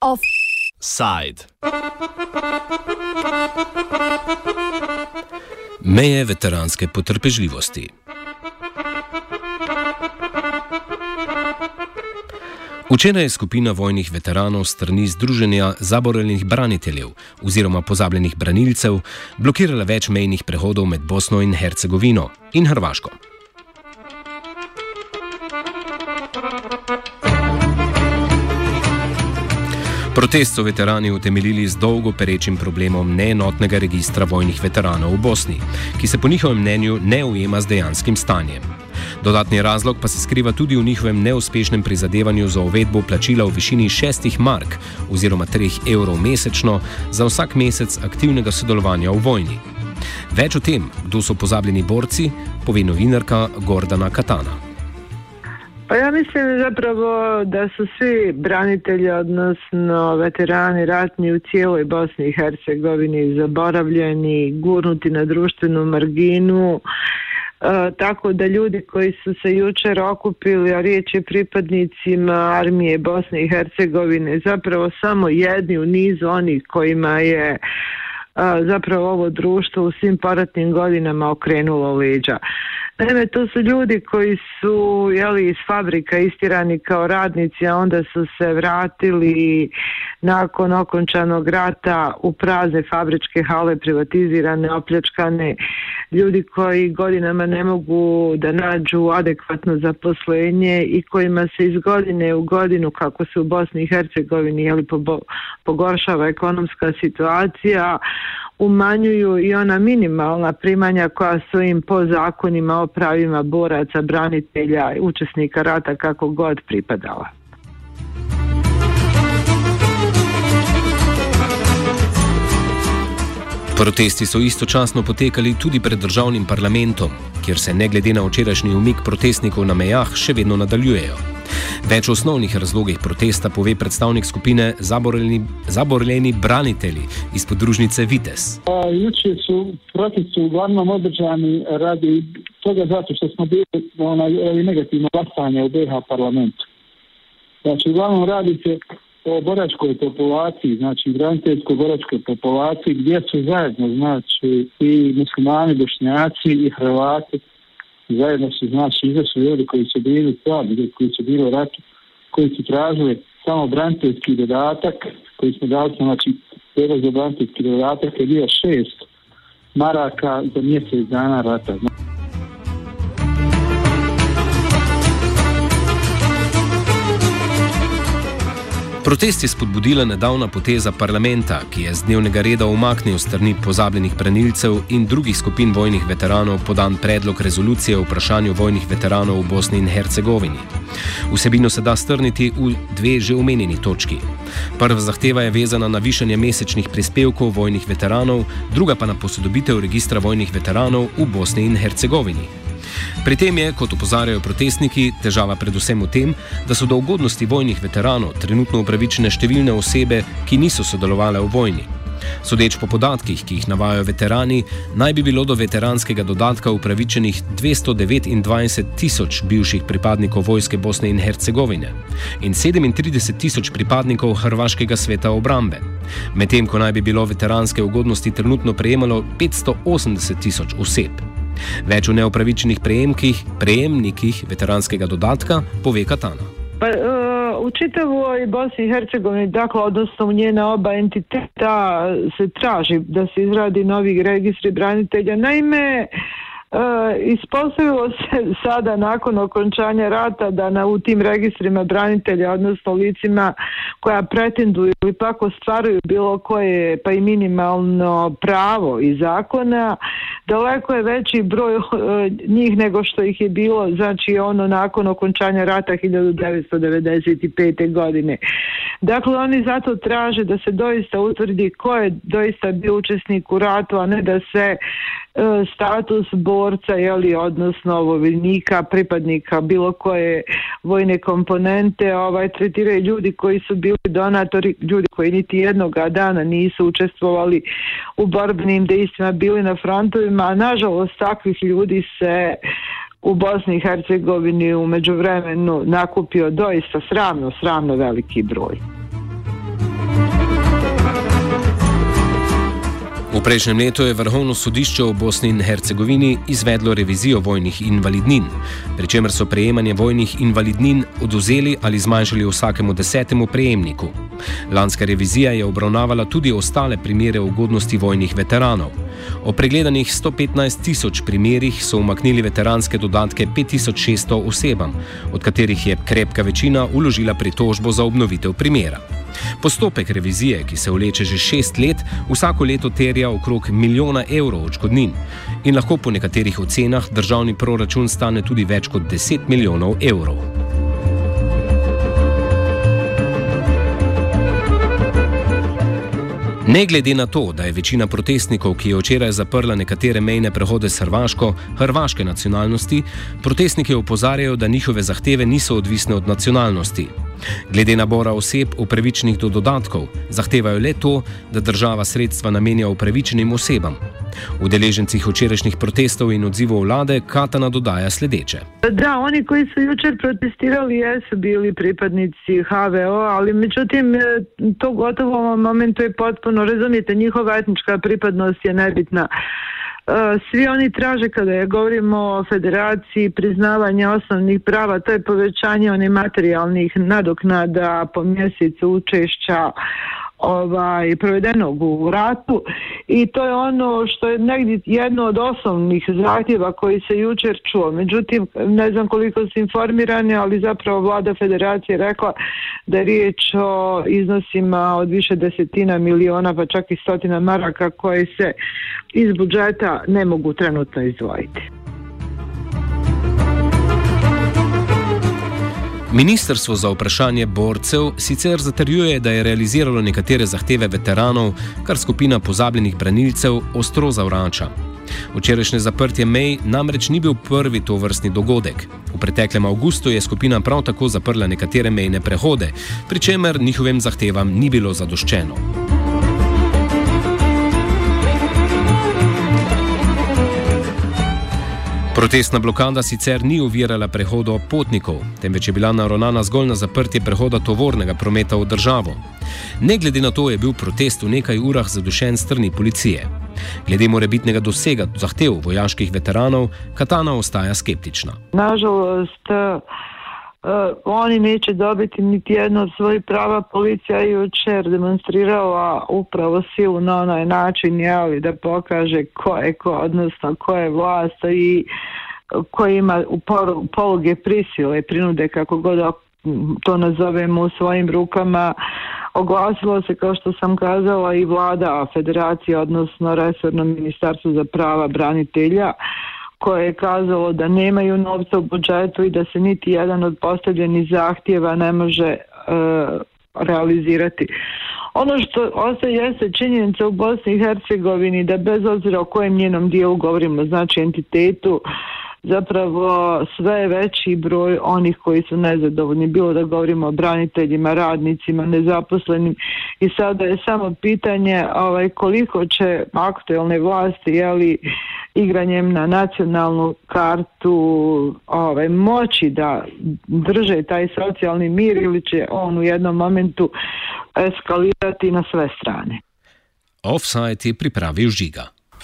Offside. Meje veteranske potrpežljivosti. Včeraj je skupina vojnih veteranov strani Združenja zaborenih braniteljev oziroma pozabljenih branilcev blokirala več mejnih prehodov med Bosno in Hercegovino in Hrvaško. Protest so veterani utemeljili z dolgo perečim problemom neenotnega registra vojnih veteranov v Bosni, ki se po njihovem mnenju ne ujema z dejanskim stanjem. Dodatni razlog pa se skriva tudi v njihovem neuspešnem prizadevanju za uvedbo plačila v višini 6 mark oziroma 3 evrov mesečno za vsak mesec aktivnega sodelovanja v vojni. Več o tem, kdo so pozabljeni borci, pove novinarka Gordana Katana. Pa ja mislim zapravo da su svi branitelji, odnosno veterani ratni u cijeloj Bosni i Hercegovini zaboravljeni, gurnuti na društvenu marginu, tako da ljudi koji su se jučer okupili, a riječ je pripadnicima armije Bosne i Hercegovine, zapravo samo jedni u nizu onih kojima je e, zapravo ovo društvo u svim poratnim godinama okrenulo leđa. Naime, to su ljudi koji su jeli, iz fabrika istirani kao radnici, a onda su se vratili nakon okončanog rata u prazne fabričke hale privatizirane, opljačkane, ljudi koji godinama ne mogu da nađu adekvatno zaposlenje i kojima se iz godine u godinu, kako se u Bosni i Hercegovini jeli, pogoršava ekonomska situacija, umanjuju i ona minimalna primanja koja su im po zakonima o pravima boraca, branitelja, učesnika rata kako god pripadala. Protesti so istočasno potekali tudi pred državnim parlamentom, kjer se ne glede na včerajšnji umik protestnikov na mejah še vedno nadaljujejo. Več o osnovnih razlogih protesta pove predstavnik skupine Zaborljeni branitelji iz podružnice Vites. Juče su protesti uglavnom održani radi toga zato što smo bili onaj, negativno glasanje u BH parlamentu. Znači, uglavnom radi se o boračkoj populaciji, znači braniteljskoj boračkoj populaciji gdje su zajedno znači i muslimani, bošnjaci i Hrvati zajedno su znači izašli ljudi koji su bili slabi, koji su bili u ratu, koji su tražili samo braniteljski dodatak koji smo dali znači prijedlog za braniteljski dodatak je bio šest maraka za mjesec dana rata. Protest je spodbudila nedavna poteza parlamenta, ki je z dnevnega reda umaknil strani pozabljenih branilcev in drugih skupin vojnih veteranov podan predlog rezolucije o vprašanju vojnih veteranov v Bosni in Hercegovini. Vsebino se da strniti v dve že omenjeni točki. Prva zahteva je vezana na višanje mesečnih prispevkov vojnih veteranov, druga pa na posodobitev registra vojnih veteranov v Bosni in Hercegovini. Pri tem je, kot opozarjajo protestniki, težava predvsem v tem, da so do ugodnosti vojnih veteranov trenutno upravičene številne osebe, ki niso sodelovali v vojni. Sodeč po podatkih, ki jih navajajo veterani, naj bi bilo do veteranskega dodatka upravičenih 229 tisoč bivših pripadnikov vojske Bosne in Hercegovine in 37 tisoč pripadnikov Hrvaškega sveta obrambe, medtem ko naj bi bilo veteranske ugodnosti trenutno prejemalo 580 tisoč oseb. Več o neopravičenih prejemnikih veteranskega dodatka pove Katana. Pa, uh, u čitavoj Bosni i Hercegovini, dakle, odnosno u njena oba entiteta se traži da se izradi novi registri branitelja. Naime, E, ispostavilo se sada nakon okončanja rata da na, u tim registrima branitelja, odnosno licima koja pretenduju ili pak ostvaruju bilo koje pa i minimalno pravo i zakona, daleko je veći broj e, njih nego što ih je bilo, znači ono nakon okončanja rata 1995. godine. Dakle, oni zato traže da se doista utvrdi ko je doista bio učesnik u ratu, a ne da se E, status borca jeli, odnosno vojnika, pripadnika bilo koje vojne komponente ovaj tretiraju ljudi koji su bili donatori, ljudi koji niti jednoga dana nisu učestvovali u borbenim dejstvima, bili na frontovima slučajevima. Nažalost, takvih ljudi se u Bosni i Hercegovini u međuvremenu nakupio doista sramno, sramno veliki broj. V prejšnjem letu je Vrhovno sodišče v Bosni in Hercegovini izvedlo revizijo vojnih invalidnin, pri čemer so prejemanje vojnih invalidnin oduzeli ali zmanjšali vsakemu desetemu prejemniku. Lanska revizija je obravnavala tudi ostale primere ugodnosti vojnih veteranov. O pregledanih 115 tisoč primerih so umaknili veteranske dodatke 5600 osebam, od katerih je krepka večina uložila pritožbo za obnovitev primera. Postopek revizije, ki se vleče že šest let, vsako leto terja okrog milijona evrov odškodnin in lahko po nekaterih ocenah državni proračun stane tudi več kot 10 milijonov evrov. Ne glede na to, da je večina protestnikov, ki je včeraj zaprla nekatere mejne prehode s Hrvaško, hrvaške nacionalnosti, protestniki opozarjajo, da njihove zahteve niso odvisne od nacionalnosti. Glede nabora oseb upravičenih do dodatkov, zahtevajo le to, da država sredstva namenja upravičenim osebam. Udeležencih včerajšnjih protestov in odzivov vlade Katana dodaja sledeče. Da, oni, ki so jučer protestirali, so bili pripadnici HVO, ali međutim, to gotovo v momentu je potpuno, razumijete, njihova etnička pripadnost je nebitna. E, svi oni traže kada je govorimo o federaciji priznavanja osnovnih prava, to je povećanje onih materijalnih nadoknada po mjesecu učešća ovaj, provedenog u ratu i to je ono što je negdje jedno od osnovnih zahtjeva koji se jučer čuo. Međutim, ne znam koliko su informirani, ali zapravo vlada federacije rekla da je riječ o iznosima od više desetina miliona, pa čak i stotina maraka koje se iz budžeta ne mogu trenutno izdvojiti. Ministrstvo za vprašanje borcev sicer zatrjuje, da je realiziralo nekatere zahteve veteranov, kar skupina pozabljenih branilcev ostro zavrača. Včerajšnje zaprtje mej namreč ni bil prvi to vrstni dogodek. V preteklem avgustu je skupina prav tako zaprla nekatere mejne prehode, pri čemer njihovim zahtevam ni bilo zadoščeno. Protestna blokada sicer ni uvirala prehoda potnikov, temveč je bila naravnana zgolj na zaprtje prehoda tovornega prometa v državo. Ne glede na to, je bil protest v nekaj urah zadušen strani policije. Glede morebitnega dosega zahtev vojaških veteranov, Katana ostaja skeptična. Nažalost, Uh, oni neće dobiti niti jedno od svojih prava. Policija je jučer demonstrirala upravo silu na onaj način jeli, da pokaže ko je ko, odnosno ko je vlast i ko ima u poluge prisile, prinude kako god to nazovemo u svojim rukama. Oglasilo se, kao što sam kazala, i vlada federacije, odnosno resorno ministarstvo za prava branitelja, koje je kazalo da nemaju novca u budžetu i da se niti jedan od postavljenih zahtjeva ne može e, realizirati. Ono što ostaje jeste činjenica u Bosni i Hercegovini da bez obzira o kojem njenom dijelu govorimo, znači entitetu, zapravo sve veći broj onih koji su nezadovoljni, bilo da govorimo o braniteljima, radnicima, nezaposlenim i sada je samo pitanje ovaj, koliko će aktualne vlasti jeli, igranjem na nacionalnu kartu ovaj, moći da drže taj socijalni mir ili će on u jednom momentu eskalirati na sve strane. Offside je pripravil žiga.